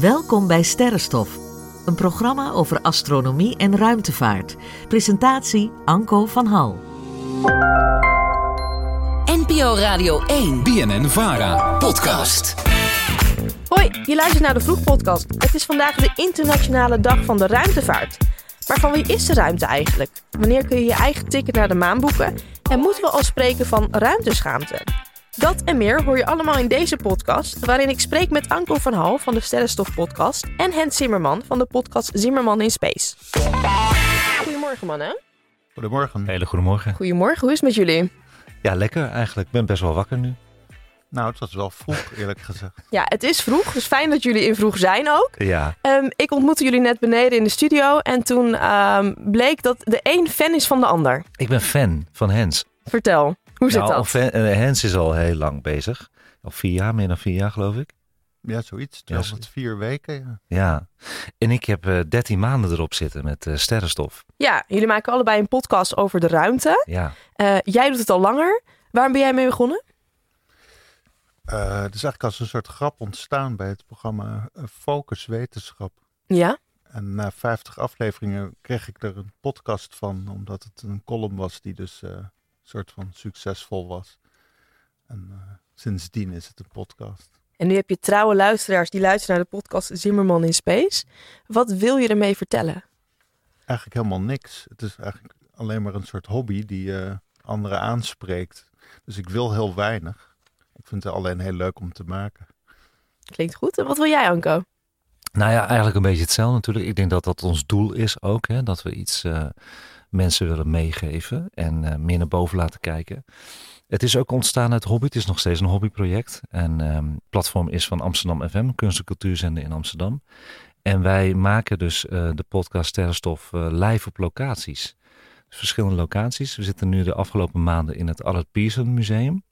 Welkom bij Sterrenstof, een programma over astronomie en ruimtevaart. Presentatie Anko van Hal. NPO Radio 1. BNN Vara. Podcast. Hoi, je luistert naar de Vroeg-podcast. Het is vandaag de Internationale Dag van de Ruimtevaart. Maar van wie is de ruimte eigenlijk? Wanneer kun je je eigen ticket naar de maan boeken? En moeten we al spreken van ruimteschaamte? Dat en meer hoor je allemaal in deze podcast, waarin ik spreek met Anko van Hal van de Sterrenstof podcast en Hens Zimmerman van de podcast Zimmerman in Space. Goedemorgen mannen. Goedemorgen. Hele goedemorgen. Goedemorgen, hoe is het met jullie? Ja, lekker eigenlijk. Ik ben best wel wakker nu. Nou, het was wel vroeg, eerlijk gezegd. Ja, het is vroeg, dus fijn dat jullie in vroeg zijn ook. Ja, Ehm, ik ontmoette jullie net beneden in de studio en toen ehm, bleek dat de een fan is van de ander. ik ben fan van Hens. Vertel, hoe zit Nou, dat? eh, Hens is al heel lang bezig. Al vier jaar, meer dan vier jaar geloof ik. Ja, zoiets. Ja, Terwijl zo- het vier weken. Ja. Ja. En ik heb eh 13 maanden erop zitten met eh, sterrenstof. Ja, jullie maken allebei een podcast over de ruimte. Ja. Eh, jij doet het al langer. Waarom ben jij mee begonnen? Eh, het is eigenlijk als een soort grap ontstaan bij het programma Focus Wetenschap. Ja, En na 50 afleveringen kreeg ik er een podcast van, omdat het een column was die dus eh, soort van succesvol was. En eh, sindsdien is het een podcast. en nu heb je trouwe luisteraars die luisteren naar de podcast Zimmerman in Space. Wat wil je ermee vertellen? Eigenlijk helemaal niks. Het is eigenlijk alleen maar een soort hobby die eh, anderen aanspreekt. Dus ik wil heel weinig. Ik vind het alleen heel leuk om te maken. Klinkt goed. En wat wil jij, Anko? Nou ja, eigenlijk een beetje hetzelfde natuurlijk. Ik denk dat dat ons doel is ook. Hè? Dat we iets eh, mensen willen meegeven en eh, meer naar boven laten kijken. Het is ook ontstaan uit hobby. Het is nog steeds een hobbyproject. En ehm, het platform is van Amsterdam FM, kunst- en cultuurzender in Amsterdam. En wij maken dus eh, de podcast Sterrenstof eh, live op locaties. Dus verschillende locaties. We zitten nu de afgelopen maanden in het Allard Pierson Museum.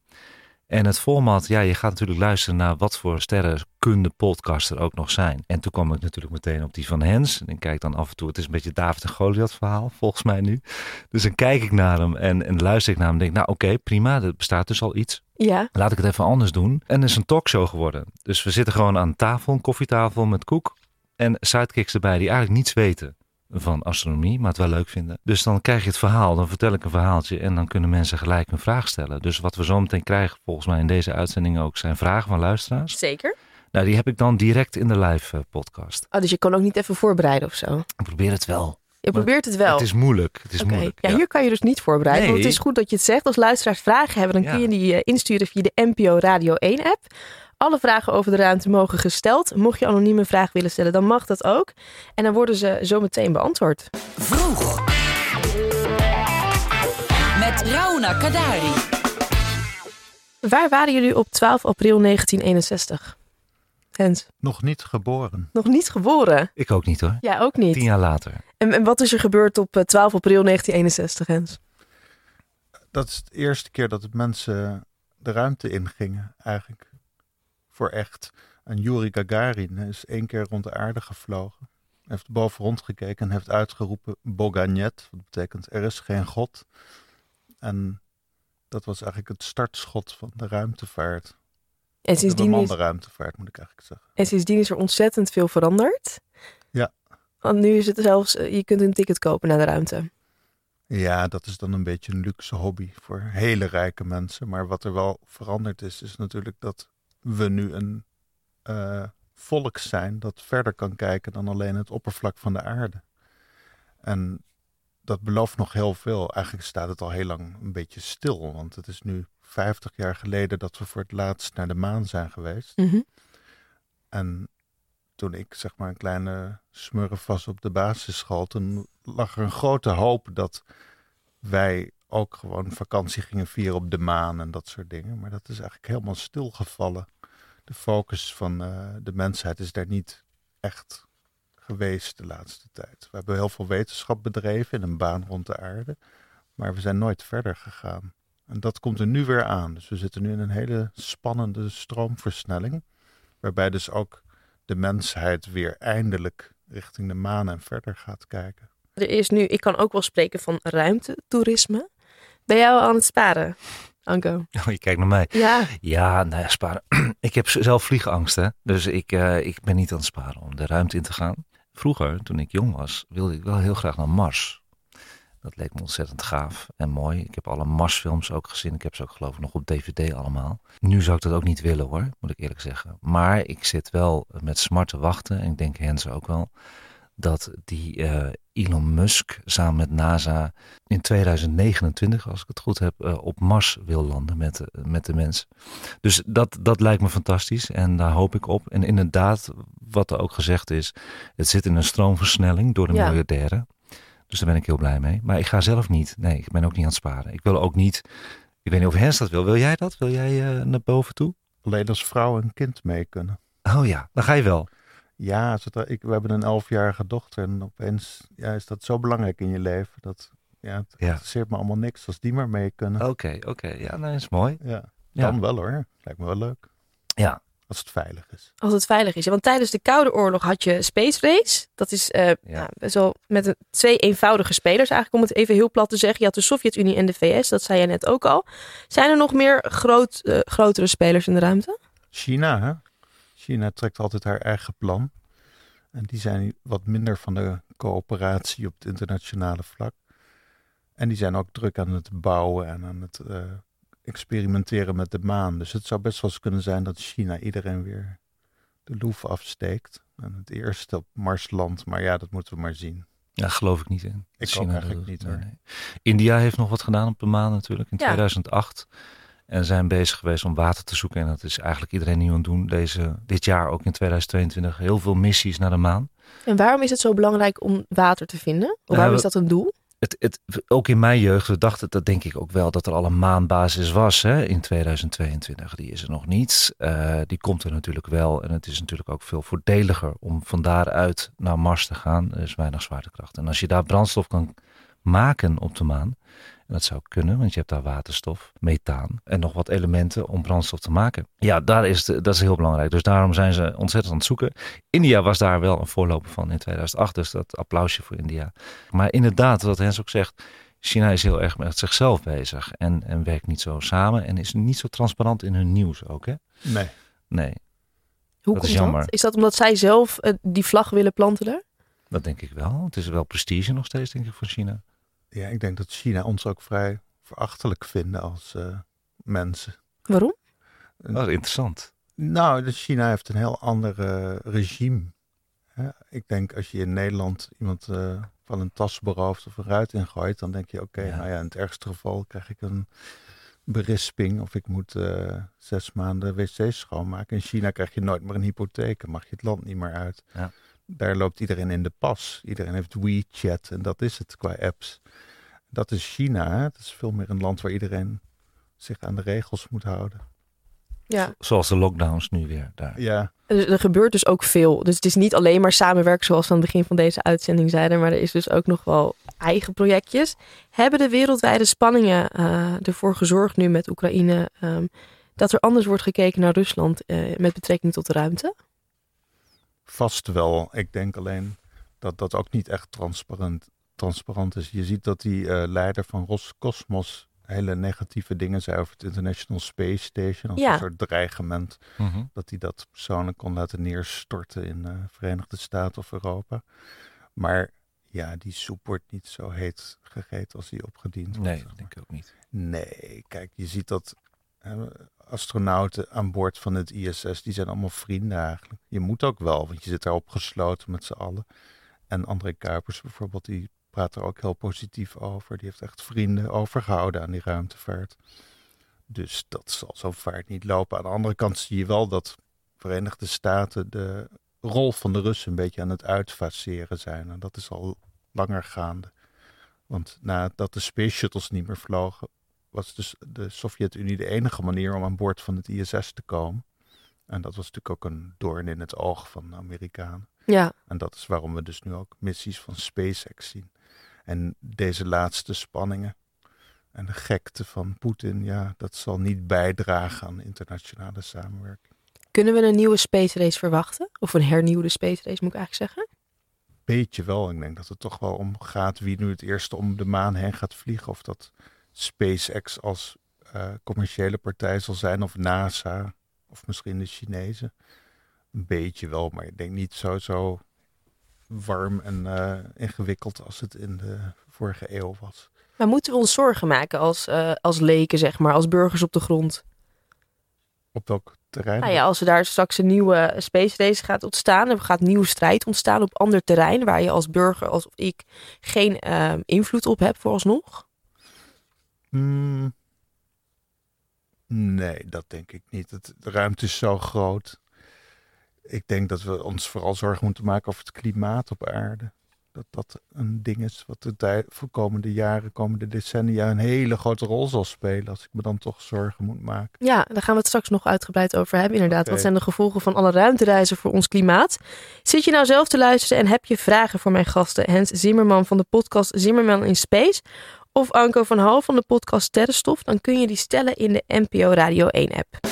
En het format, ja, je gaat natuurlijk luisteren naar wat voor sterrenkunde podcasts er ook nog zijn. En toen kwam ik natuurlijk meteen op die van Hens. En ik kijk dan af en toe, het is een beetje David en Goliath verhaal, volgens mij nu. Dus dan kijk ik naar hem en, en luister ik naar hem en denk, nou oké, prima, er bestaat dus al iets. Ja, Laat ik het even anders doen. En het is een talkshow geworden. Dus we zitten gewoon aan tafel, een koffietafel met koek. En sidekicks erbij die eigenlijk niets weten van astronomie, maar het wel leuk vinden. Dus dan krijg je het verhaal, dan vertel ik een verhaaltje en dan kunnen mensen gelijk een vraag stellen. Dus wat we zo meteen krijgen, volgens mij in deze uitzending ook, zijn vragen van luisteraars. zeker. Nou, die heb ik dan direct in de live eh, podcast. Oh, dus je kan ook niet even voorbereiden of zo. Ik probeer het wel. Je probeert het wel. Het is moeilijk. Het is moeilijk. Ja, hier kan je dus niet voorbereiden. Want Nee. het is goed dat je het zegt. Als luisteraars vragen hebben, dan Ja. kun je die eh, insturen via de NPO Radio 1 app. Alle vragen over de ruimte mogen gesteld. Mocht je anoniem een vraag willen stellen, dan mag dat ook. En dan worden ze zo meteen beantwoord. Vroeg. Met Rauna Kadari. Waar waren jullie op 12 april 1961? Hens, Nog niet geboren. nog niet geboren. Ik ook niet hoor. Ja, ook niet. Tien jaar later. En, en wat is er gebeurd op eh, 12 april 1961, Hens? Dat is de eerste keer dat het mensen de ruimte ingingen, eigenlijk. Voor echt. En Yuri Gagarin is één keer rond de aarde gevlogen. Heeft boven rondgekeken en heeft uitgeroepen Boganet. Wat betekent er is geen god. En dat was eigenlijk het startschot van de ruimtevaart. En De sindsdien, is, bemande ruimtevaart moet ik eigenlijk zeggen. en sindsdien is er ontzettend veel veranderd. Ja. Want nu is het zelfs, eh, je kunt een ticket kopen naar de ruimte. Ja, dat is dan een beetje een luxe hobby voor hele rijke mensen. Maar wat er wel veranderd is, is natuurlijk dat we nu een eh, volk zijn dat verder kan kijken dan alleen het oppervlak van de aarde. En dat belooft nog heel veel. Eigenlijk staat het al heel lang een beetje stil, want het is nu 50 jaar geleden dat we voor het laatst naar de maan zijn geweest. Mhm. En toen ik zeg maar een kleine smurf was op de basisschool, toen lag er een grote hoop dat wij ook gewoon vakantie gingen vieren op de maan en dat soort dingen. Maar dat is eigenlijk helemaal stilgevallen. De focus van eh, de mensheid is daar niet echt geweest de laatste tijd. We hebben heel veel wetenschap bedreven in een baan rond de aarde, maar we zijn nooit verder gegaan. En dat komt er nu weer aan. Dus we zitten nu in een hele spannende stroomversnelling, waarbij dus ook de mensheid weer eindelijk richting de maan en verder gaat kijken. Er is nu, ik kan ook wel spreken van ruimtetoerisme. Ben jij al aan het sparen, Anko? Oh, je kijkt naar mij. Ja, Ja, nou ja, sparen. ik heb zelf vliegangst, hè. Dus ik, eh, ik ben niet aan het sparen om de ruimte in te gaan. Vroeger, toen ik jong was, wilde ik wel heel graag naar Mars. Dat leek me ontzettend gaaf en mooi. Ik heb alle Marsfilms ook gezien. Ik heb ze ook geloof ik nog op DVD allemaal. Nu zou ik dat ook niet willen hoor, moet ik eerlijk zeggen. Maar ik zit wel met smart te wachten. En ik denk Hens ook wel. Dat die eh, Elon Musk samen met NASA in 2029, als ik het goed heb, eh, op Mars wil landen met, de- met de mens. Dus dat, dat lijkt me fantastisch en daar hoop ik op. En inderdaad, wat er ook gezegd is, het zit in een stroomversnelling door de Ja. miljardairen. Dus daar ben ik heel blij mee. Maar ik ga zelf niet. Nee, ik ben ook niet aan het sparen. Ik wil ook niet. Ik weet niet of Hens dat wil. Wil jij dat? Wil jij eh, naar boven toe? Alleen als vrouw en kind mee kunnen. Oh ja, dan ga je wel. Ja, zodra- ik, we hebben een elfjarige dochter en opeens ja, is dat zo belangrijk in je leven. Dat, ja, het Ja. interesseert me allemaal niks als die maar mee kunnen. Oké, oké. Ja, dat is mooi. Ja, Ja. dan wel hoor. Lijkt me wel leuk. Ja. Als het veilig is. als het veilig is. Ja, want tijdens de Koude Oorlog had je Space Race. Dat is eh ja. best wel met een, twee eenvoudige spelers eigenlijk, om het even heel plat te zeggen. Je had de Sovjet-Unie en de VS, dat zei je net ook al. Zijn er nog meer groot, eh, grotere spelers in de ruimte? China, hè? China trekt altijd haar eigen plan. En die zijn wat minder van de coöperatie op het internationale vlak. En die zijn ook druk aan het bouwen en aan het eh, experimenteren met de maan. Dus het zou best wel eens kunnen zijn dat China iedereen weer de loef afsteekt. En het eerste op Marsland. Maar ja, dat moeten we maar zien. Ja, geloof ik niet in. Ik China ook eigenlijk niet, hoor. India heeft nog wat gedaan op de maan natuurlijk in Ja. 2008. En zijn bezig geweest om water te zoeken. En dat is eigenlijk iedereen nu aan het doen. Deze, dit jaar ook in 2022 heel veel missies naar de maan. En waarom is het zo belangrijk om water te vinden? Of waarom Nou, is dat een doel? Het, het, ook in mijn jeugd, we dachten, dat denk ik ook wel, dat er al een maanbasis was hè, in 2022. Die is er nog niet. Eh, die komt er natuurlijk wel. En het is natuurlijk ook veel voordeliger om van daaruit naar Mars te gaan. Er is weinig zwaartekracht. En als je daar brandstof kan maken op de maan. En dat zou kunnen, want je hebt daar waterstof, methaan en nog wat elementen om brandstof te maken. Ja, daar is de, dat is heel belangrijk. Dus daarom zijn ze ontzettend aan het zoeken. India was daar wel een voorloper van in 2008, dus dat applausje voor India. Maar inderdaad, wat Hens ook zegt, China is heel erg met zichzelf bezig en, en werkt niet zo samen en is niet zo transparant in hun nieuws ook, hè? Nee. Nee, Hoe dat is komt jammer. dat? Is dat omdat zij zelf eh, die vlag willen planten daar? dat denk ik wel. Het is wel prestige nog steeds, denk ik, voor China. Ja, ik denk dat China ons ook vrij verachtelijk vinden als eh, mensen. Waarom? Dat is interessant. Nou, China heeft een heel ander eh, regime. Hè? Ik denk als je in Nederland iemand eh, van een tas berooft of een ruit ingooit, dan denk je, oké, Ja. nou ja, in het ergste geval krijg ik een berisping of ik moet eh, zes maanden wc's schoonmaken. In China krijg je nooit meer een hypotheek en mag je het land niet meer uit. Ja. Daar loopt iedereen in de pas. Iedereen heeft WeChat en dat is het qua apps. Dat is China. Hè? Het is veel meer een land waar iedereen zich aan de regels moet houden. Ja. Zoals de lockdowns nu weer daar. Ja, Er, er gebeurt dus ook veel. Dus het is niet alleen maar samenwerken zoals we aan het begin van deze uitzending zeiden. Maar er is dus ook nog wel eigen projectjes. Hebben de wereldwijde spanningen eh, ervoor gezorgd nu met Oekraïne... ehm, dat er anders wordt gekeken naar Rusland eh, met betrekking tot de ruimte? Vast wel. Ik denk alleen dat dat ook niet echt transparant, transparant is. Je ziet dat die eh, leider van Roscosmos hele negatieve dingen zei over het International Space Station. Als Ja. een soort dreigement. Mhm. Dat hij dat persoonlijk kon laten neerstorten in de Verenigde Staten of Europa. Maar ja, die soep wordt niet zo heet gegeten als die opgediend wordt. Nee, dat denk ik ook niet. Nee, kijk, je ziet dat eh, astronauten aan boord van het ISS, die zijn allemaal vrienden eigenlijk. Je moet ook wel, want je zit daar opgesloten met z'n allen. En André Kuipers bijvoorbeeld, die praat er ook heel positief over. Die heeft echt vrienden overgehouden aan die ruimtevaart. Dus dat zal zo'n vaart niet lopen. Aan de andere kant zie je wel dat Verenigde Staten de rol van de Russen een beetje aan het uitfaseren zijn. En dat is al langer gaande. Want nadat de space shuttles niet meer vlogen, was dus de Sovjet-Unie de enige manier om aan boord van het ISS te komen. En dat was natuurlijk ook een doorn in het oog van de Amerikanen. Ja, En dat is waarom we dus nu ook missies van SpaceX zien. En deze laatste spanningen en de gekte van Poetin, ja, dat zal niet bijdragen aan internationale samenwerking. kunnen we een nieuwe space race verwachten? Of een hernieuwde space race moet ik eigenlijk zeggen? Beetje wel. Ik denk dat het toch wel om gaat wie nu het eerste om de maan heen gaat vliegen. Of dat SpaceX als eh, commerciële partij zal zijn, of NASA, of misschien de Chinezen. Een beetje wel, maar ik denk niet zo, zo warm en eh, ingewikkeld als het in de vorige eeuw was. Maar moeten we ons zorgen maken als, eh, als leken, zeg maar, als burgers op de grond? Op welk terrein? Nou ja, als er daar straks een nieuwe space race gaat ontstaan, er gaat nieuwe strijd ontstaan op ander terrein, waar je als burger, als ik, geen invloed op hebt vooralsnog. Hmm. Nee, dat denk ik niet. Het, de ruimte is zo groot. Ik denk dat we ons vooral zorgen moeten maken over het klimaat op aarde. Dat dat een ding is wat de voor komende jaren, komende decennia een hele grote rol zal spelen. Als ik me dan toch zorgen moet maken. Ja, daar gaan we het straks nog uitgebreid over hebben. Inderdaad, wat zijn de gevolgen van alle ruimtereizen voor ons klimaat? Zit je nou zelf te luisteren en heb je vragen voor mijn gasten? Hens Zimmerman van de podcast Zimmerman in Space of Anko van Hal van de podcast Sterrenstof? Dan kun je die stellen in de NPO Radio 1 app.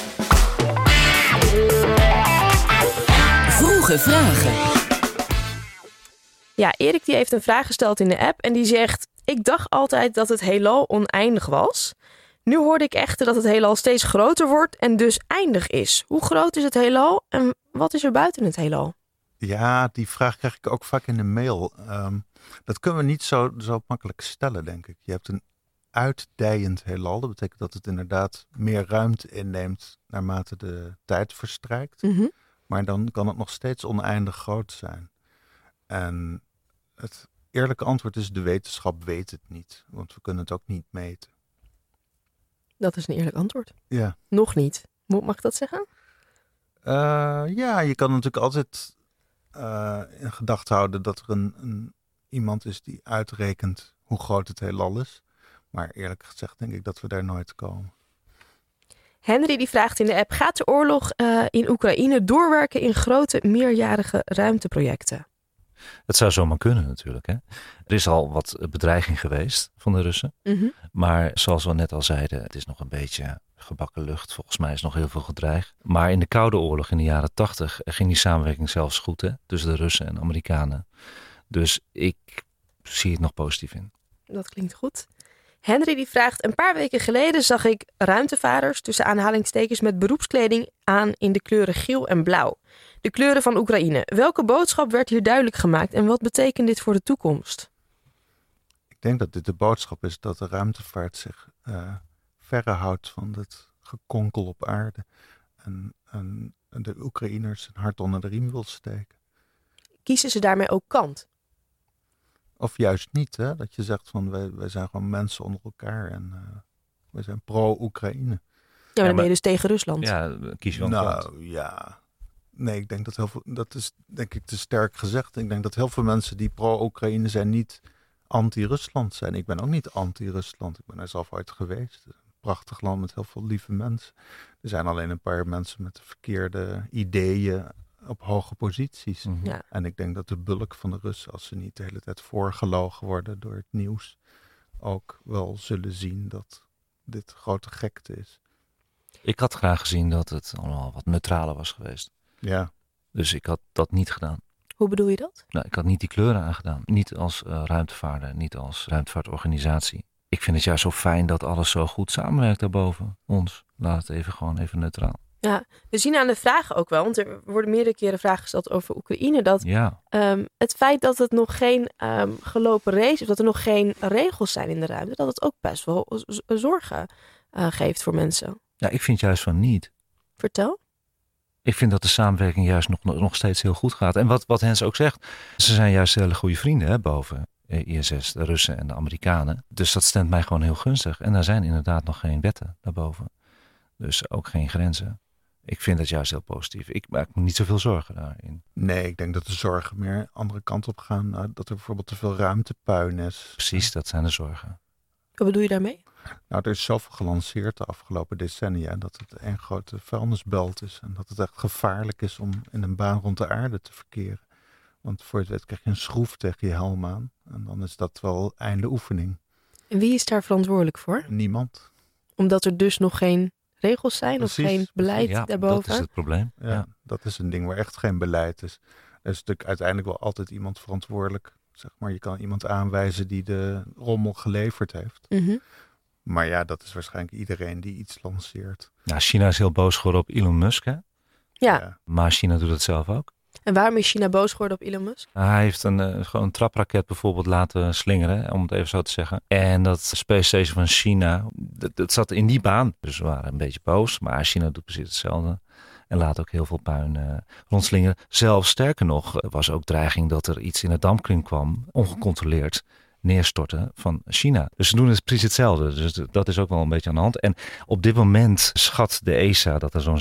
Vroege vragen. Ja, Erik die heeft een vraag gesteld in de app en die zegt: Ik dacht altijd dat het heelal oneindig was. Nu hoorde ik echter dat het heelal steeds groter wordt en dus eindig is. Hoe groot is het heelal en wat is er buiten het heelal? Ja, die vraag krijg ik ook vaak in de mail. Ehm, dat kunnen we niet zo, zo makkelijk stellen, denk ik. Je hebt een uitdijend heelal. Dat betekent dat het inderdaad meer ruimte inneemt naarmate de tijd verstrijkt. Mhm. Maar dan kan het nog steeds oneindig groot zijn. En het eerlijke antwoord is: de wetenschap weet het niet. Want we kunnen het ook niet meten. Dat is een eerlijk antwoord. Ja. Nog niet. Mag ik dat zeggen? Eh, ja, je kan natuurlijk altijd eh, in gedachten houden dat er een, een, iemand is die uitrekent hoe groot het heelal is. Maar eerlijk gezegd denk ik dat we daar nooit komen. Henry die vraagt in de app: Gaat de oorlog eh, in Oekraïne doorwerken in grote meerjarige ruimteprojecten? Het zou zomaar kunnen natuurlijk. Hè? Er is al wat bedreiging geweest van de Russen. Mhm. Maar zoals we net al zeiden, het is nog een beetje gebakken lucht. Volgens mij is nog heel veel gedreigd. Maar in de Koude Oorlog in de jaren tachtig ging die samenwerking zelfs goed hè? tussen de Russen en de Amerikanen. Dus ik zie het nog positief in. Dat klinkt goed. Henry die vraagt: Een paar weken geleden zag ik ruimtevaarders tussen aanhalingstekens met beroepskleding aan in de kleuren geel en blauw. De kleuren van Oekraïne. Welke boodschap werd hier duidelijk gemaakt en wat betekent dit voor de toekomst? Ik denk dat dit de boodschap is dat de ruimtevaart zich eh verre houdt van het gekonkel op aarde. En, en de Oekraïners een hart onder de riem wil steken. Kiezen ze daarmee ook kant? Of juist niet, hè? dat je zegt van wij, wij zijn gewoon mensen onder elkaar en eh, wij zijn pro-Oekraïne. Ja, maar dan ben je dus tegen Rusland. Ja, kies je wel een kant. Nou ja, nee, ik denk dat heel veel, dat is denk ik te sterk gezegd. Ik denk dat heel veel mensen die pro-Oekraïne zijn niet anti-Rusland zijn. Ik ben ook niet anti-Rusland. Ik ben er zelf ooit geweest. Een prachtig land met heel veel lieve mensen. Er zijn alleen een paar mensen met de verkeerde ideeën op hoge posities. Mhm. Ja. En ik denk dat de bulk van de Russen, als ze niet de hele tijd voorgelogen worden door het nieuws, ook wel zullen zien dat dit grote gekte is. Ik had graag gezien dat het allemaal wat neutraler was geweest. Ja, Dus ik had dat niet gedaan. Hoe bedoel je dat? Nou, ik had niet die kleuren aangedaan. Niet als eh, ruimtevaarder, niet als ruimtevaartorganisatie. Ik vind het juist zo fijn dat alles zo goed samenwerkt daarboven ons. Laat het even gewoon even neutraal. We zien aan de vragen ook wel, want er worden meerdere keren vragen gesteld over Oekraïne, dat Ja, ehm, het feit dat het nog geen ehm, gelopen race is, dat er nog geen regels zijn in de ruimte, dat het ook best wel zorgen eh, geeft voor mensen. ja ik vind juist van niet. Vertel. Ik vind dat de samenwerking juist nog, nog steeds heel goed gaat. En wat, wat Hens ook zegt, ze zijn juist hele goede vrienden hè, boven eh, ISS, de Russen en de Amerikanen. Dus dat stemt mij gewoon heel gunstig. En er zijn inderdaad nog geen wetten daarboven. Dus ook geen grenzen. Ik vind dat juist heel positief. Ik maak me niet zoveel zorgen daarin. nee, ik denk dat de zorgen meer andere kant op gaan. Nou, dat er bijvoorbeeld te veel ruimtepuin is. Precies, dat zijn de zorgen. Wat bedoel je daarmee? Nou, er is zoveel gelanceerd de afgelopen decennia dat het een grote vuilnisbelt is. En dat het echt gevaarlijk is om in een baan rond de aarde te verkeren. Want voor het weet krijg je een schroef tegen je helm aan. En dan is dat wel einde oefening. En wie is daar verantwoordelijk voor? Niemand. Omdat er dus nog geen regels zijn of geen beleid ja, daarboven? dat is het probleem. Ja, Ja. Dat is een ding waar echt geen beleid is. Er is natuurlijk uiteindelijk wel altijd iemand verantwoordelijk. Zeg maar, je kan iemand aanwijzen die de rommel geleverd heeft. Mhm. Maar ja, dat is waarschijnlijk iedereen die iets lanceert. Ja, China is heel boos geworden op Elon Musk, hè? Ja. Maar China doet het zelf ook. En waarom is China boos geworden op Elon Musk? Hij heeft een, eh, gewoon een trapraket bijvoorbeeld laten slingeren, om het even zo te zeggen. En dat Space Station van China, dat, zat in die baan. Dus we waren een beetje boos, maar China doet precies hetzelfde. En laat ook heel veel puin eh, rondslingeren. Zelfs sterker nog, was ook dreiging dat er iets in het dampkring kwam, ongecontroleerd neerstorten van China. Dus ze doen het precies hetzelfde. Dus dat is ook wel een beetje aan de hand. En op dit moment schat de ESA dat er zo'n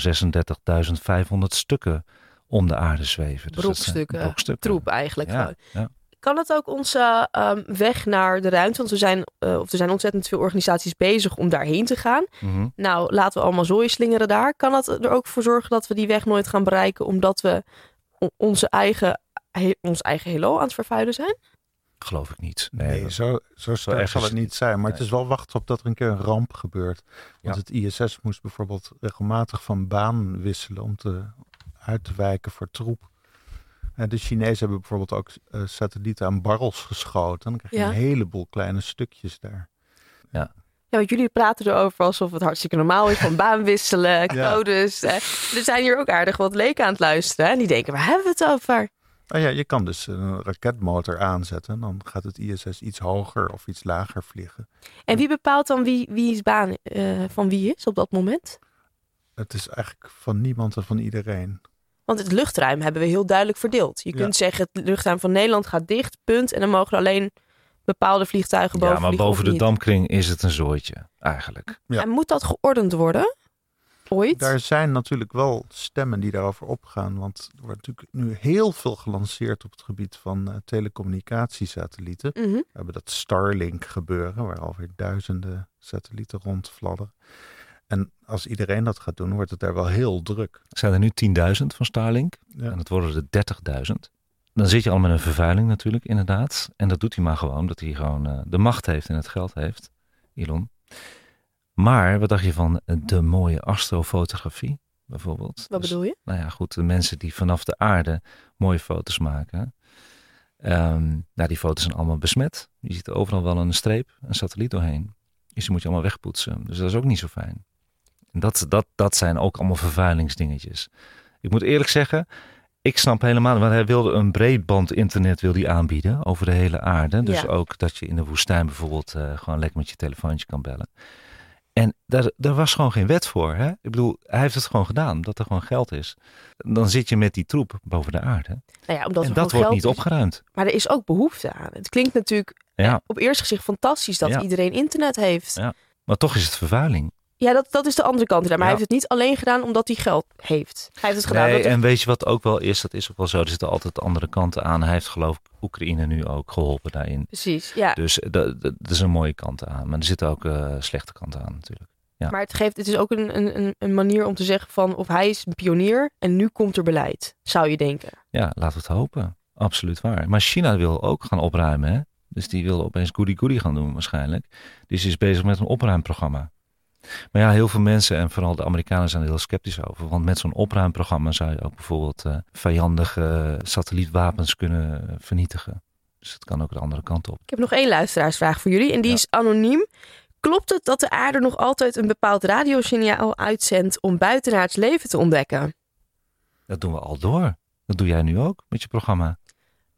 36.500 stukken om de aarde zweven. Dus dat zijn Brokstukken, brokstukken. Troep eigenlijk. Ja, gewoon. ja. Kan het ook onze ehm, weg naar de ruimte? Want we zijn, eh, of er zijn ontzettend veel organisaties bezig om daarheen te gaan. Mhm. Nou, laten we allemaal zooi slingeren daar. Kan dat er ook voor zorgen dat we die weg nooit gaan bereiken, omdat we onze eigen, he- ons eigen heelal aan het vervuilen zijn? Geloof ik niet. Nee, Nee, dat- zo, zo sterk zal het niet zijn. Maar het is wel wachten op dat er een keer een ramp gebeurt. Want Ja. het ISS moest bijvoorbeeld regelmatig van baan wisselen om te, uit te wijken voor troep. En de Chinezen hebben bijvoorbeeld ook eh, satellieten aan barrels geschoten. Dan krijg je Ja. een heleboel kleine stukjes daar. Ja, want jullie praten erover alsof het hartstikke normaal is van baan wisselen, Ja. codes. Er zijn hier ook aardig wat leken aan het luisteren. En die denken, waar hebben we het over? Nou ja, je kan dus een raketmotor aanzetten. En dan gaat het ISS iets hoger of iets lager vliegen. En wie bepaalt dan wie, wie's baan eh, van wie is op dat moment? Het is eigenlijk van niemand en van iedereen. Want het luchtruim hebben we heel duidelijk verdeeld. Je Ja. kunt zeggen, het luchtruim van Nederland gaat dicht, punt. En dan mogen er alleen bepaalde vliegtuigen boven ja, maar boven de niet. dampkring is het een zooitje, eigenlijk. Ja. En moet dat geordend worden? Ooit? Daar zijn natuurlijk wel stemmen die daarover opgaan. Want er wordt natuurlijk nu heel veel gelanceerd op het gebied van eh, telecommunicatiesatellieten. Mhm. We hebben dat Starlink gebeuren, waar alweer duizenden satellieten rondfladderen. En als iedereen dat gaat doen, wordt het daar wel heel druk. Er zijn er nu 10.000 van Starlink Ja. en het worden er 30.000. Dan zit je al met een vervuiling natuurlijk, inderdaad. En dat doet hij maar gewoon, dat hij gewoon eh, de macht heeft en het geld heeft, Elon. Maar wat dacht je van de mooie astrofotografie, bijvoorbeeld? Wat Dus, bedoel je? Nou ja, goed, de mensen die vanaf de aarde mooie foto's maken. Ehm, nou, die foto's zijn allemaal besmet. Je ziet er overal wel een streep, een satelliet doorheen. Dus die moet je allemaal wegpoetsen. Dus dat is ook niet zo fijn. Dat, dat, dat zijn ook allemaal vervuilingsdingetjes. Ik moet eerlijk zeggen, ik snap helemaal, want hij wilde een breedband internet wil die aanbieden over de hele aarde. Dus Ja. ook dat je in de woestijn bijvoorbeeld eh, gewoon lekker met je telefoontje kan bellen. En daar, daar was gewoon geen wet voor. Hè? Ik bedoel, hij heeft het gewoon gedaan, dat er gewoon geld is. Dan zit je met die troep boven de aarde. Nou ja, omdat en dat wordt niet is. opgeruimd. Maar er is ook behoefte aan. Het klinkt natuurlijk Ja, op eerste gezicht fantastisch dat Ja. iedereen internet heeft. Ja. maar toch is het vervuiling. Ja, dat, dat is de andere kant. Maar Ja. hij heeft het niet alleen gedaan omdat hij geld heeft. Hij heeft het gedaan. Nee, en weet je wat ook wel is? Dat is ook wel zo. Er zitten altijd andere kanten aan. Hij heeft geloof ik Oekraïne nu ook geholpen daarin. Precies, ja. Dus eh, dat, dat dat is een mooie kant aan. Maar er zitten ook eh, slechte kanten aan natuurlijk. ja. Maar het, geeft, het is ook een, een, een- manier om te zeggen van of hij is een pionier en nu komt er beleid. Zou je denken. Ja, laten we het hopen. Absoluut waar. Maar China wil ook gaan opruimen. Hè? Dus die wil opeens goody-goody gaan doen waarschijnlijk. Dus die is bezig met een opruimprogramma. Maar ja, heel veel mensen en vooral de Amerikanen zijn er heel sceptisch over. Want met zo'n opruimprogramma zou je ook bijvoorbeeld eh, vijandige satellietwapens kunnen vernietigen. Dus het kan ook de andere kant op. Ik heb nog één luisteraarsvraag voor jullie en die Ja. is anoniem. Klopt het dat de aarde nog altijd een bepaald radiosignaal uitzendt om buitenaards leven te ontdekken? Dat doen we al door. Dat doe jij nu ook met je programma.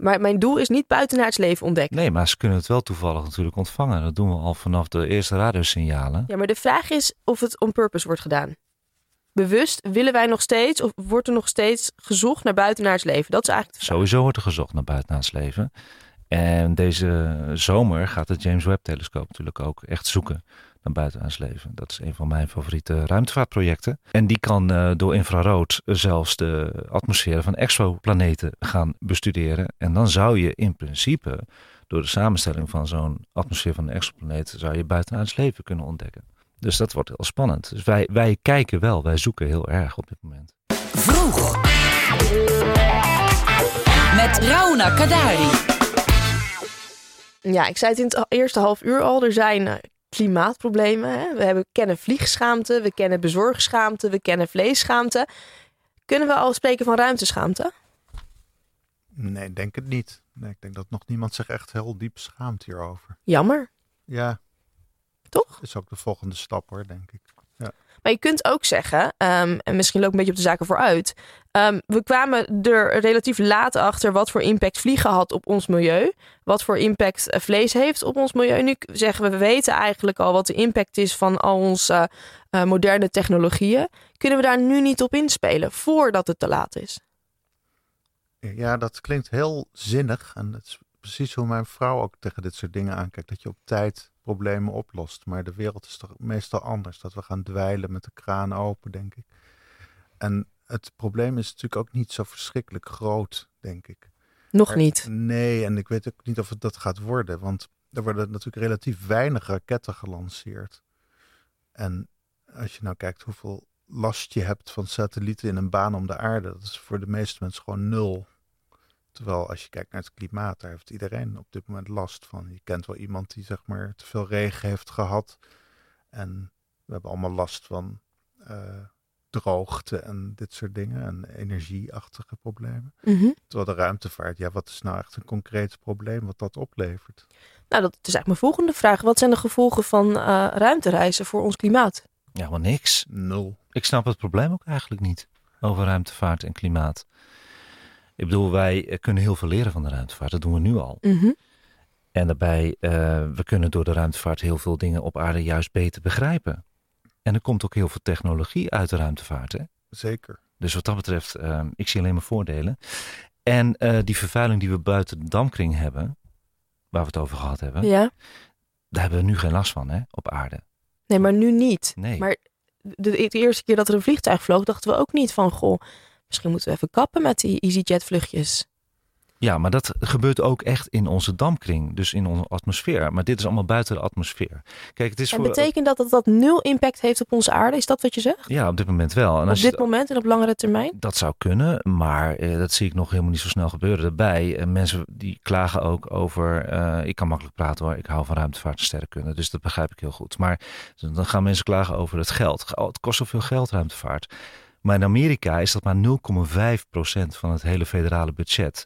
Maar mijn doel is niet buitenaards leven ontdekken. Nee, maar ze kunnen het wel toevallig natuurlijk ontvangen. Dat doen we al vanaf de eerste radiosignalen. Ja, maar de vraag is of het on purpose wordt gedaan. Bewust willen wij nog steeds, of wordt er nog steeds gezocht naar buitenaards leven? Dat is eigenlijk de vraag. Sowieso wordt er gezocht naar buitenaards leven. En deze zomer gaat de James Webb telescoop natuurlijk ook echt zoeken naar buitenaards leven. Dat is een van mijn favoriete ruimtevaartprojecten. En die kan eh, door infrarood zelfs de atmosferen van exoplaneten gaan bestuderen. En dan zou je in principe door de samenstelling van zo'n atmosfeer van een exoplaneet zou je buitenaards leven kunnen ontdekken. Dus dat wordt heel spannend. Dus wij, wij kijken wel, wij zoeken heel erg op dit moment. Vroeg. Met Rauna Kadari. Ja, ik zei het in het eerste half uur al. Er zijn eh, klimaatproblemen. Hè? We hebben, kennen vliegschaamte, we kennen bezorgschaamte, we kennen vleesschaamte. Kunnen we al spreken van ruimteschaamte? Nee, ik denk het niet. Nee, ik denk dat nog niemand zich echt heel diep schaamt hierover. Jammer. Ja, Toch? is ook de volgende stap hoor, denk ik. Maar je kunt ook zeggen, ehm, en misschien loop ik een beetje op de zaken vooruit. ehm, we kwamen er relatief laat achter wat voor impact vliegen had op ons milieu. Wat voor impact eh, vlees heeft op ons milieu. Nu zeggen we, we weten eigenlijk al wat de impact is van al onze eh, moderne technologieën. Kunnen we daar nu niet op inspelen voordat het te laat is? Ja, dat klinkt heel zinnig. En dat is precies hoe mijn vrouw ook tegen dit soort dingen aankijkt. Dat je op tijd problemen oplost. Maar de wereld is toch meestal anders. Dat we gaan dweilen met de kraan open, denk ik. En het probleem is natuurlijk ook niet zo verschrikkelijk groot, denk ik. Nog niet. Nee, en ik weet ook niet of het dat gaat worden. Want er worden natuurlijk relatief weinig raketten gelanceerd. En als je nou kijkt hoeveel last je hebt van satellieten in een baan om de aarde, dat is voor de meeste mensen gewoon nul. Terwijl als je kijkt naar het klimaat, daar heeft iedereen op dit moment last van. Je kent wel iemand die zeg maar te veel regen heeft gehad. En we hebben allemaal last van eh, droogte en dit soort dingen. En energieachtige problemen. Mhm. Terwijl de ruimtevaart, ja, wat is nou echt een concreet probleem wat dat oplevert? Nou, dat is eigenlijk mijn volgende vraag. Wat zijn de gevolgen van eh, ruimtereizen voor ons klimaat? Ja, maar niks. Nul. Ik snap het probleem ook eigenlijk niet over ruimtevaart en klimaat. Ik bedoel, wij eh, kunnen heel veel leren van de ruimtevaart. Dat doen we nu al. Mhm. En daarbij, eh, we kunnen door de ruimtevaart heel veel dingen op aarde juist beter begrijpen. En er komt ook heel veel technologie uit de ruimtevaart. Hè? Zeker. Dus wat dat betreft, eh, ik zie alleen maar voordelen. En eh, die vervuiling die we buiten de damkring hebben, waar we het over gehad hebben, Ja. daar hebben we nu geen last van hè, op aarde. Nee, maar nu niet. Nee. Maar de, de eerste keer dat er een vliegtuig vloog, dachten we ook niet van... goh, misschien moeten we even kappen met die EasyJet vluchtjes. Ja, maar dat gebeurt ook echt in onze damkring, dus in onze atmosfeer. Maar dit is allemaal buiten de atmosfeer. Kijk, het is En voor. betekent dat dat dat nul impact heeft op onze aarde? Is dat wat je zegt? Ja, op dit moment wel. En op als dit je- moment en op langere termijn? Dat zou kunnen, maar eh, dat zie ik nog helemaal niet zo snel gebeuren. Daarbij, eh, mensen die klagen ook over, eh, ik kan makkelijk praten hoor, ik hou van ruimtevaart en sterrenkunde, dus dat begrijp ik heel goed. Maar dan gaan mensen klagen over het geld. Oh, het kost zoveel geld, ruimtevaart. Maar in Amerika is dat maar 0,5% van het hele federale budget.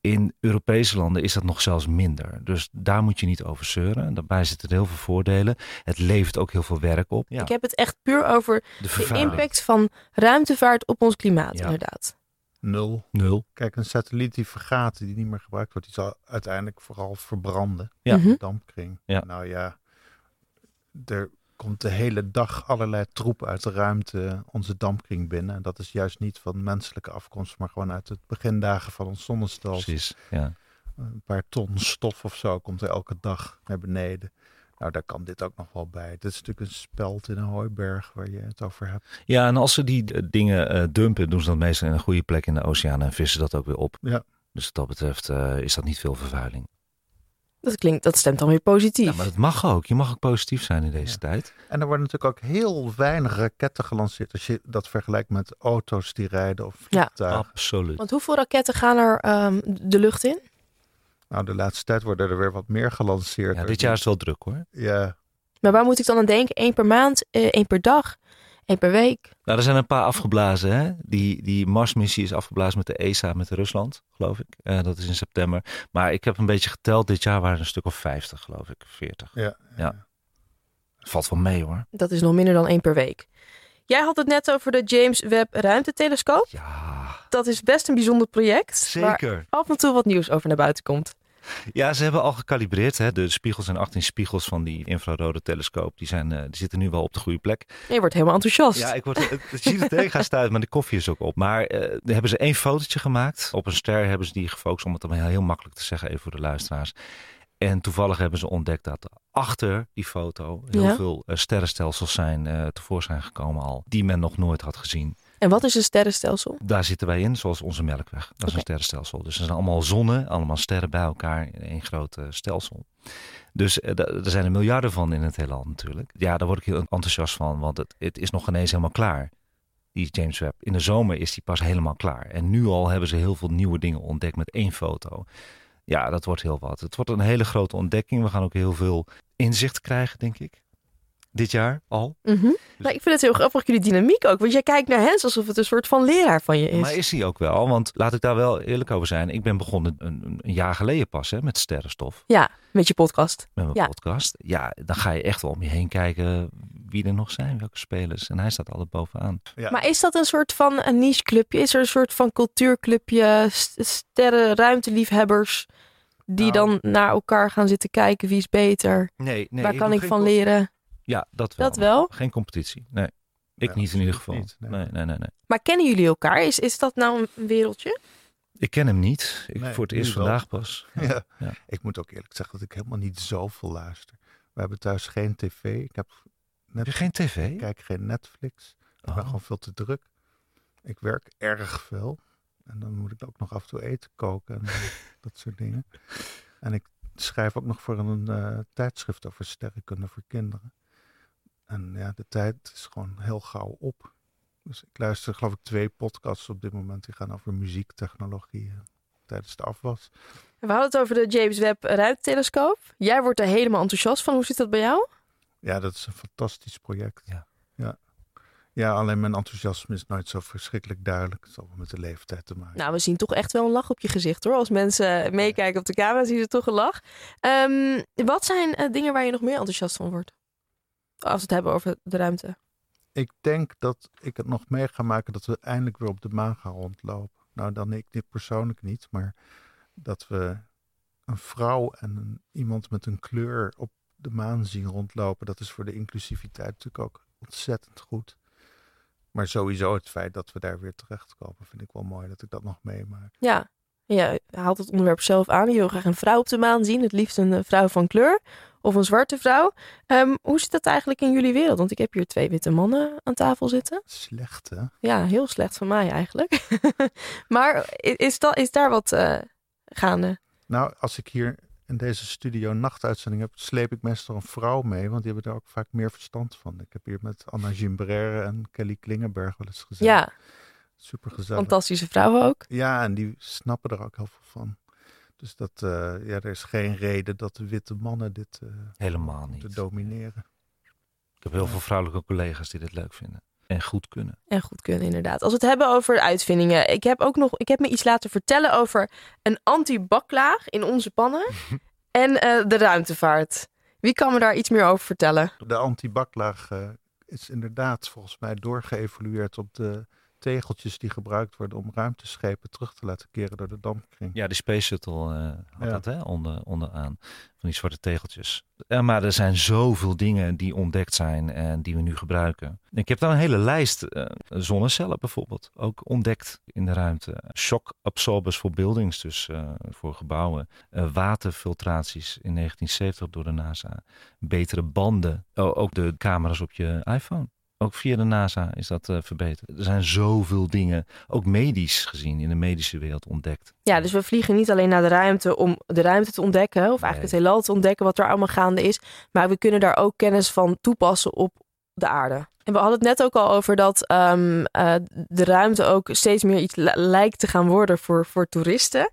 In Europese landen is dat nog zelfs minder. Dus daar moet je niet over zeuren. Daarbij zitten er heel veel voordelen. Het levert ook heel veel werk op. Ja, Ik heb het echt puur over de impact van ruimtevaart op ons klimaat, Ja. inderdaad. Nul. Nul. Kijk, een satelliet die vergaat, die niet meer gebruikt wordt, die zal uiteindelijk vooral verbranden. Ja. Mhm. De dampkring. Ja. Nou ja, er komt de hele dag allerlei troep uit de ruimte onze dampkring binnen. En dat is juist niet van menselijke afkomst, maar gewoon uit het begindagen van ons zonnestelsel. Precies. Ja. Een paar ton stof of zo komt er elke dag naar beneden. Nou, daar kan dit ook nog wel bij. Dit is natuurlijk een speld in een hooiberg waar je het over hebt. Ja, en als ze die eh, dingen eh, dumpen, doen ze dat meestal in een goede plek in de oceaan en vissen dat ook weer op. Ja. Dus wat dat betreft eh, is dat niet veel vervuiling. Dat klinkt, dat stemt dan weer positief. Ja, maar dat mag ook. Je mag ook positief zijn in deze Ja. tijd. En er worden natuurlijk ook heel weinig raketten gelanceerd. Als je dat vergelijkt met auto's die rijden of Ja. Absoluut. Want hoeveel raketten gaan er ehm, de lucht in? Nou, de laatste tijd worden er weer wat meer gelanceerd. Ja, dit jaar is het wel druk hoor. Ja, Maar waar moet ik dan aan denken? Eén per maand, eh, één per dag, per week? Nou, er zijn een paar afgeblazen. Hè? Die, die Marsmissie is afgeblazen met de ESA, met Rusland, geloof ik. Eh, dat is in september. Maar ik heb een beetje geteld. Dit jaar waren er een stuk of 50, geloof ik. 40. ja, Ja. Valt wel mee hoor. Dat is nog minder dan één per week. Jij had het net over de James Webb Ruimtetelescoop. Ja, Dat is best een bijzonder project. Waar zeker. af en toe wat nieuws over naar buiten komt. Ja, ze hebben al gekalibreerd. Hè? De spiegels en 18 spiegels van die infrarode telescoop. Die, zijn, eh, die zitten nu wel op de goede plek. Je wordt helemaal enthousiast. Ja, ik word, het, ziet er tegen stuiten, maar de koffie is ook op. Maar eh hebben ze één fotootje gemaakt. Op een ster hebben ze die gefocust, om het dan heel, makkelijk te zeggen, even voor de luisteraars. En toevallig hebben ze ontdekt dat achter die foto heel Ja. veel eh, sterrenstelsels zijn tevoorschijn gekomen al. Die men nog nooit had gezien. En wat is een sterrenstelsel? Daar zitten wij in, zoals onze melkweg. Dat is een sterrenstelsel. Dus er zijn allemaal zonnen, allemaal sterren bij elkaar in één groot stelsel. Dus eh, er zijn er miljarden van in het heelal natuurlijk. Ja, daar word ik heel enthousiast van, want het, het is nog ineens helemaal klaar. Die James Webb. In de zomer is die pas helemaal klaar. En nu al hebben ze heel veel nieuwe dingen ontdekt met één foto. Ja, dat wordt heel wat. Het wordt een hele grote ontdekking. We gaan ook heel veel inzicht krijgen, denk ik. Dit jaar al. Mhm. Nou, ik vind het heel grappig, jullie dynamiek ook. Want jij kijkt naar Hens alsof het een soort van leraar van je is. Maar is hij ook wel? Want laat ik daar wel eerlijk over zijn. Ik ben begonnen een, een jaar geleden pas hè, met sterrenstof. Ja, met je podcast. Met mijn Ja. podcast. Ja, dan ga je echt wel om je heen kijken wie er nog zijn, welke spelers. En hij staat altijd bovenaan. Ja. Maar is dat een soort van een niche clubje? Is er een soort van cultuurclubje, st- sterren, ruimteliefhebbers... die Nou. dan naar elkaar gaan zitten kijken wie is beter? Nee, nee. Waar kan ik van leren? Ja, dat wel. Dat wel? Geen competitie. Nee. Ik Ja, niet in ieder geval. niet, nee. nee, nee, nee, nee. Maar kennen jullie elkaar? Is, is dat nou een wereldje? Ik ken hem niet. Ik Nee, voor het eerst wel. vandaag pas. Ja. Ja. Ik moet ook eerlijk zeggen dat ik helemaal niet zoveel luister. We hebben thuis geen tv. Ik heb Heb geen tv? ik kijk geen Netflix. Ik ben Oh. gewoon veel te druk. Ik werk erg veel. En dan moet ik ook nog af en toe eten koken en dat soort dingen. En ik schrijf ook nog voor een eh, tijdschrift over sterrenkunde voor kinderen. En ja, de tijd is gewoon heel gauw op. Dus ik luister geloof ik twee podcasts op dit moment. Die gaan over muziektechnologie eh, tijdens de afwas. We hadden het over de James Webb ruimtetelescoop. Jij wordt er helemaal enthousiast van. Hoe zit dat bij jou? Ja, dat is een fantastisch project. Ja. Ja, ja alleen mijn enthousiasme is nooit zo verschrikkelijk duidelijk. Het zal wel met de leeftijd te maken. Nou, we zien toch echt wel een lach op je gezicht hoor. Als mensen meekijken op de camera, zien ze toch een lach. Ehm, wat zijn eh, dingen waar je nog meer enthousiast van wordt? Als we het hebben over de ruimte. Ik denk dat ik het nog mee ga maken dat we eindelijk weer op de maan gaan rondlopen. Nou, dan ik dit persoonlijk niet, maar dat we een vrouw en een, iemand met een kleur op de maan zien rondlopen. Dat is voor de inclusiviteit natuurlijk ook ontzettend goed. Maar sowieso het feit dat we daar weer terechtkomen, vind ik wel mooi dat ik dat nog meemaak. Ja, ja haalt het onderwerp zelf aan. Je wil graag een vrouw op de maan zien. Het liefst een eh, vrouw van kleur. Of een zwarte vrouw. Ehm, hoe zit dat eigenlijk in jullie wereld? Want ik heb hier twee witte mannen aan tafel zitten. Slecht, hè? Ja, heel slecht van mij eigenlijk. maar is, dat, is daar wat eh, gaande? Nou, als ik hier in deze studio nachtuitzending heb, sleep ik meestal een vrouw mee, want die hebben daar ook vaak meer verstand van. Ik heb hier met Anna Gimbrère en Kelly Klingenberg wel eens gezien. Ja, Super gezellig. fantastische vrouwen ook. Ja, en die snappen er ook heel veel van. Dus dat, eh, ja, er is geen reden dat de witte mannen dit eh Helemaal te niet. domineren. Ik heb heel veel vrouwelijke collega's die dit leuk vinden. En goed kunnen. En goed kunnen, inderdaad. Als we het hebben over uitvindingen. Ik heb ook nog, ik heb me iets laten vertellen over een anti-baklaag in onze pannen. en eh, de ruimtevaart. Wie kan me daar iets meer over vertellen? De antibaklaag eh is inderdaad volgens mij doorgeëvolueerd op de tegeltjes die gebruikt worden om ruimteschepen terug te laten keren door de dampkring. Ja, die Space Shuttle eh, had Ja. dat hè, onder, onderaan. Van die zwarte tegeltjes. Ja, maar er zijn zoveel dingen die ontdekt zijn en die we nu gebruiken. Ik heb daar een hele lijst. eh, zonnecellen bijvoorbeeld. Ook ontdekt in de ruimte. Shock absorbers voor buildings, dus eh, voor gebouwen. Waterfiltraties in 1970 door de NASA. Betere banden. Oh, ook de camera's op je iPhone. Ook via de NASA is dat eh, verbeterd. Er zijn zoveel dingen, ook medisch gezien, in de medische wereld ontdekt. Ja, dus we vliegen niet alleen naar de ruimte om de ruimte te ontdekken. Of eigenlijk Nee. het heelal te ontdekken wat er allemaal gaande is. Maar we kunnen daar ook kennis van toepassen op de aarde. En we hadden het net ook al over dat ehm, eh, de ruimte ook steeds meer iets li- lijkt te gaan worden voor, voor toeristen.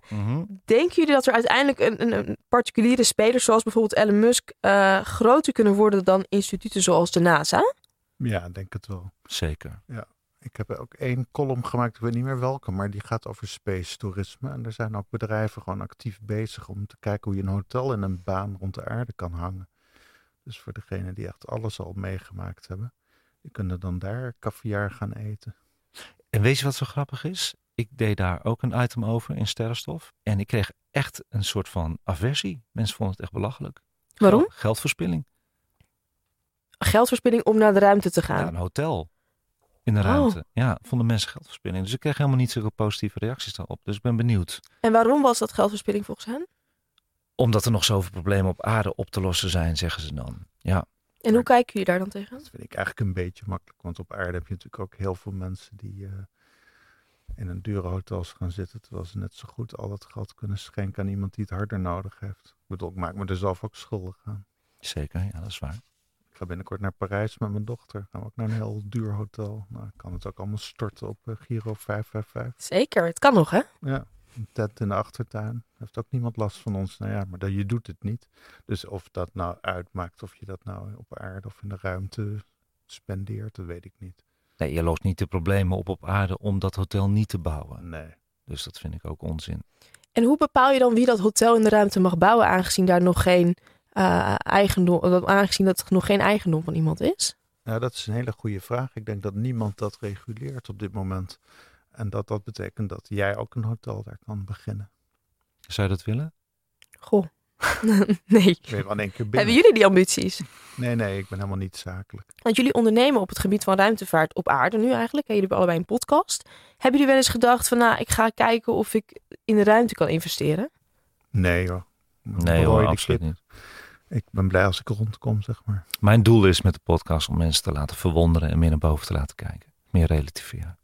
Denken jullie dat er uiteindelijk een, een, een particuliere speler, zoals bijvoorbeeld Elon Musk, eh, groter kunnen worden dan instituten zoals de NASA? Ja, ik denk het wel. Zeker. Ik heb ook één column gemaakt, ik weet niet meer welke, maar die gaat over space toerisme. En er zijn ook bedrijven gewoon actief bezig om te kijken hoe je een hotel in een baan rond de aarde kan hangen. Dus voor degenen die echt alles al meegemaakt hebben, die kunnen dan daar caviar gaan eten. En weet je wat zo grappig is? Ik deed daar ook een item over in sterrenstof. En ik kreeg echt een soort van aversie. Mensen vonden het echt belachelijk. Waarom? Geld- geldverspilling. Geldverspilling om naar de ruimte te gaan. Ja, een hotel in de Oh. ruimte. Ja, vonden mensen geldverspilling. Dus ik kreeg helemaal niet zulke positieve reacties daarop. Dus ik ben benieuwd. En waarom was dat geldverspilling volgens hen? Omdat er nog zoveel problemen op aarde op te lossen zijn, zeggen ze dan. Ja, En hoe kijken jullie daar dan tegen? Dat vind ik eigenlijk een beetje makkelijk, want op aarde heb je natuurlijk ook heel veel mensen die eh, in een dure hotels gaan zitten, terwijl ze net zo goed al dat geld kunnen schenken aan iemand die het harder nodig heeft. Ik bedoel, ik maak me er zelf ook schuldig aan. zeker. Ja, dat is waar. Ik ga binnenkort naar Parijs met mijn dochter. Gaan we ook naar een heel duur hotel. Nou, ik kan het ook allemaal storten op eh, Giro 555. Zeker, het kan nog hè? Ja, een tent in de achtertuin. Heeft ook niemand last van ons. Nou ja, maar dat, je doet het niet. Dus of dat nou uitmaakt, of je dat nou op aarde of in de ruimte spendeert, dat weet ik niet. Nee, je lost niet de problemen op op aarde om dat hotel niet te bouwen. Nee. Dus dat vind ik ook onzin. En hoe bepaal je dan wie dat hotel in de ruimte mag bouwen, aangezien daar nog geen eh, eigendom, aangezien dat nog geen eigendom van iemand is? Nou, dat is een hele goede vraag. Ik denk dat niemand dat reguleert op dit moment. En dat dat betekent dat jij ook een hotel daar kan beginnen. Zou je dat willen? Goh. nee. Hebben jullie die ambities? Nee, nee, ik ben helemaal niet zakelijk. Want jullie ondernemen op het gebied van ruimtevaart op aarde nu eigenlijk. En jullie hebben allebei een podcast. Hebben jullie wel eens gedacht van nou, ik ga kijken of ik in de ruimte kan investeren? Nee hoor. Nee hoor, absoluut niet. Ik ben blij als ik rondkom, zeg maar. Mijn doel is met de podcast om mensen te laten verwonderen en meer naar boven te laten kijken. Meer relativeren.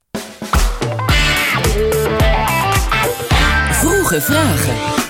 Vroege vragen.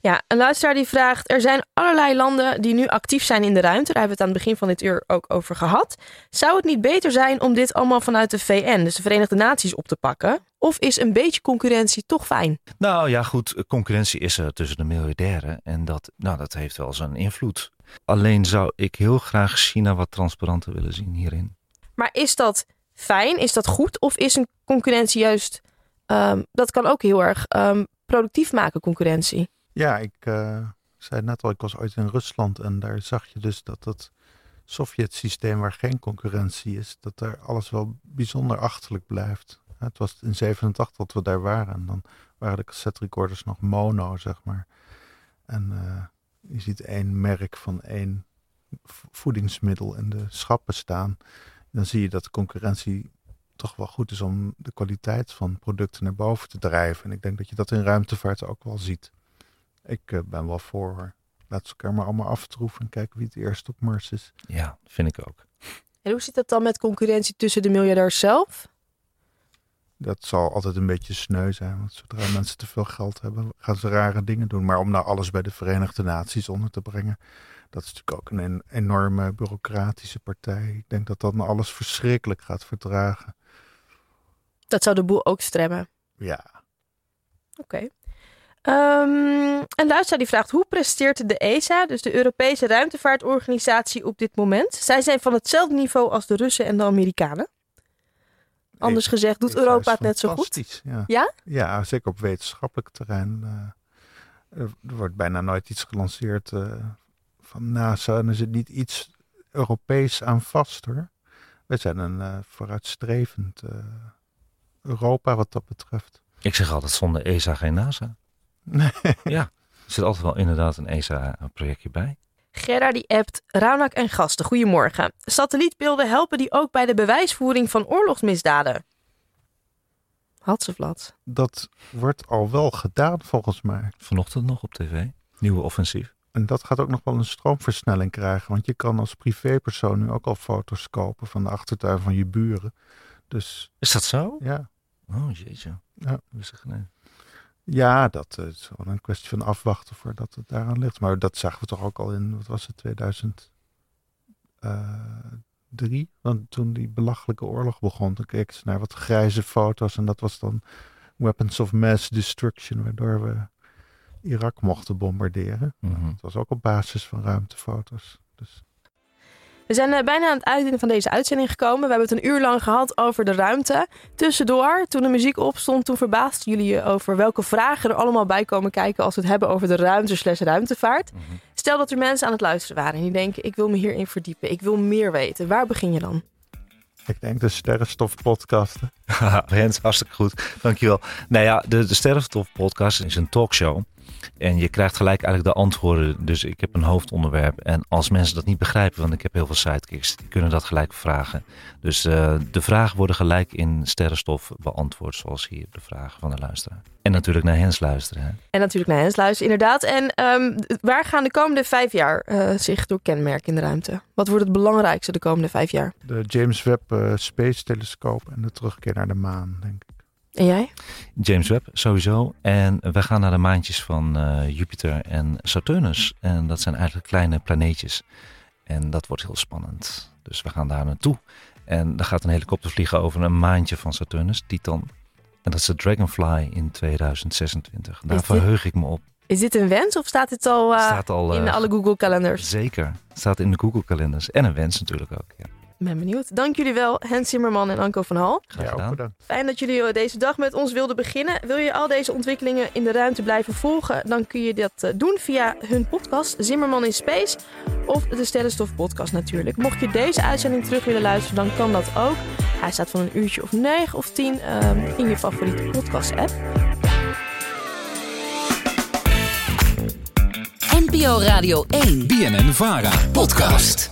Ja, een luisteraar die vraagt: Er zijn allerlei landen die nu actief zijn in de ruimte. Daar hebben we het aan het begin van dit uur ook over gehad. Zou het niet beter zijn om dit allemaal vanuit de VN, dus de Verenigde Naties, op te pakken? Of is een beetje concurrentie toch fijn? Nou ja, goed, concurrentie is er tussen de miljardairen en dat, nou, dat heeft wel zijn invloed. Alleen zou ik heel graag China wat transparanter willen zien hierin. Maar is dat fijn? Is dat goed? Of is een concurrentie juist, um, dat kan ook heel erg um, productief maken, concurrentie? Ja, ik uh, zei net al, ik was ooit in Rusland en daar zag je dus dat het Sovjet-systeem waar geen concurrentie is, dat daar alles wel bijzonder achterlijk blijft. Het was in 87 dat we daar waren en dan waren de cassette recorders nog mono, zeg maar. En uh, je ziet één merk van één voedingsmiddel in de schappen staan. Dan zie je dat de concurrentie toch wel goed is om de kwaliteit van producten naar boven te drijven. En ik denk dat je dat in ruimtevaart ook wel ziet. Ik uh, ben wel voor. Laat ze elkaar maar allemaal aftroeven en kijken wie het eerst op Mars is. Ja, vind ik ook. En hoe zit dat dan met concurrentie tussen de miljardairs zelf? Dat zal altijd een beetje sneu zijn. Want zodra mensen te veel geld hebben, gaan ze rare dingen doen. Maar om nou alles bij de Verenigde Naties onder te brengen, dat is natuurlijk ook een enorme bureaucratische partij. Ik denk dat dat alles verschrikkelijk gaat vertragen. Dat zou de boel ook stremmen. Ja. Oké. Okay. Um, een luisteraar die vraagt: hoe presteert de ESA, dus de Europese Ruimtevaartorganisatie, op dit moment? Zij zijn van hetzelfde niveau als de Russen en de Amerikanen. Anders gezegd, doet Europa het net zo goed? Ja. ja? Ja, zeker op wetenschappelijk terrein. Uh, er wordt bijna nooit iets gelanceerd uh, van NASA. En er zit niet iets Europees aan vast hoor. We zijn een uh, vooruitstrevend Europa wat dat betreft. Ik zeg altijd zonder ESA geen NASA. Nee. Ja, er zit altijd wel inderdaad een ESA-projectje bij. Gerda die appt Raunak en gasten. Goedemorgen. Satellietbeelden helpen die ook bij de bewijsvoering van oorlogsmisdaden? Hatsevlat. Dat wordt al wel gedaan volgens mij. Vanochtend nog op tv. Nieuwe offensief. En dat gaat ook nog wel een stroomversnelling krijgen. Want je kan als privépersoon nu ook al foto's kopen van de achtertuin van je buren. Dus, Is dat zo? Ja. Oh jeetje. Ja. Wist ik niet. Ja, dat uh, is wel een kwestie van afwachten voordat het daaraan ligt. Maar dat zagen we toch ook al in, wat was het, 2003? Want toen die belachelijke oorlog begon, toen keken ze naar wat grijze foto's. En dat was dan weapons of mass destruction, waardoor we Irak mochten bombarderen. Mm -hmm. Dat was ook op basis van ruimtefoto's. Dus we zijn uh, bijna aan het einde van deze uitzending gekomen. We hebben het een uur lang gehad over de ruimte. Tussendoor, toen de muziek opstond, toen verbaasden jullie je over welke vragen er allemaal bij komen kijken als we het hebben over de ruimte slash ruimtevaart. Mm -hmm. Stel dat er mensen aan het luisteren waren en die denken, ik wil me hierin verdiepen. Ik wil meer weten. Waar begin je dan? Ik denk de Sterrenstof podcasten. Rens, hartstikke goed. Dankjewel. Nou ja, de, de Sterrenstof podcast is een talkshow. En je krijgt gelijk eigenlijk de antwoorden. Dus ik heb een hoofdonderwerp. En als mensen dat niet begrijpen, want ik heb heel veel sidekicks, die kunnen dat gelijk vragen. Dus uh, de vragen worden gelijk in sterrenstof beantwoord, zoals hier de vragen van de luisteraar. En natuurlijk naar Hens luisteren. Hè? En natuurlijk naar Hens luisteren, inderdaad. En um, waar gaan de komende vijf jaar uh, zich door kenmerken in de ruimte? Wat wordt het belangrijkste de komende vijf jaar? De James Webb uh, Space Telescoop en de terugkeer naar de maan, denk ik. En jij? James Webb sowieso. En we gaan naar de maantjes van uh, Jupiter en Saturnus. En dat zijn eigenlijk kleine planeetjes. En dat wordt heel spannend. Dus we gaan daar naartoe. En er gaat een helikopter vliegen over een maantje van Saturnus, Titan. En dat is de Dragonfly in 2026. Daar dit- verheug ik me op. Is dit een wens of staat dit al, eh, Staat al, in eh, alle Google kalenders? Zeker. Staat in de Google kalenders. En een wens natuurlijk ook. Ja. Ben benieuwd. Dank jullie wel, Hens Zimmerman en Anko van Hal. Graag gedaan. Fijn dat jullie eh, deze dag met ons wilden beginnen. Wil je al deze ontwikkelingen in de ruimte blijven volgen? Dan kun je dat eh, doen via hun podcast Zimmerman in Space. Of de Sterrenstof podcast natuurlijk. Mocht je deze uitzending terug willen luisteren, dan kan dat ook. Hij staat van een uurtje of negen of tien ehm, in je favoriete podcast app. NPO Radio 1. BNN Vara. Podcast.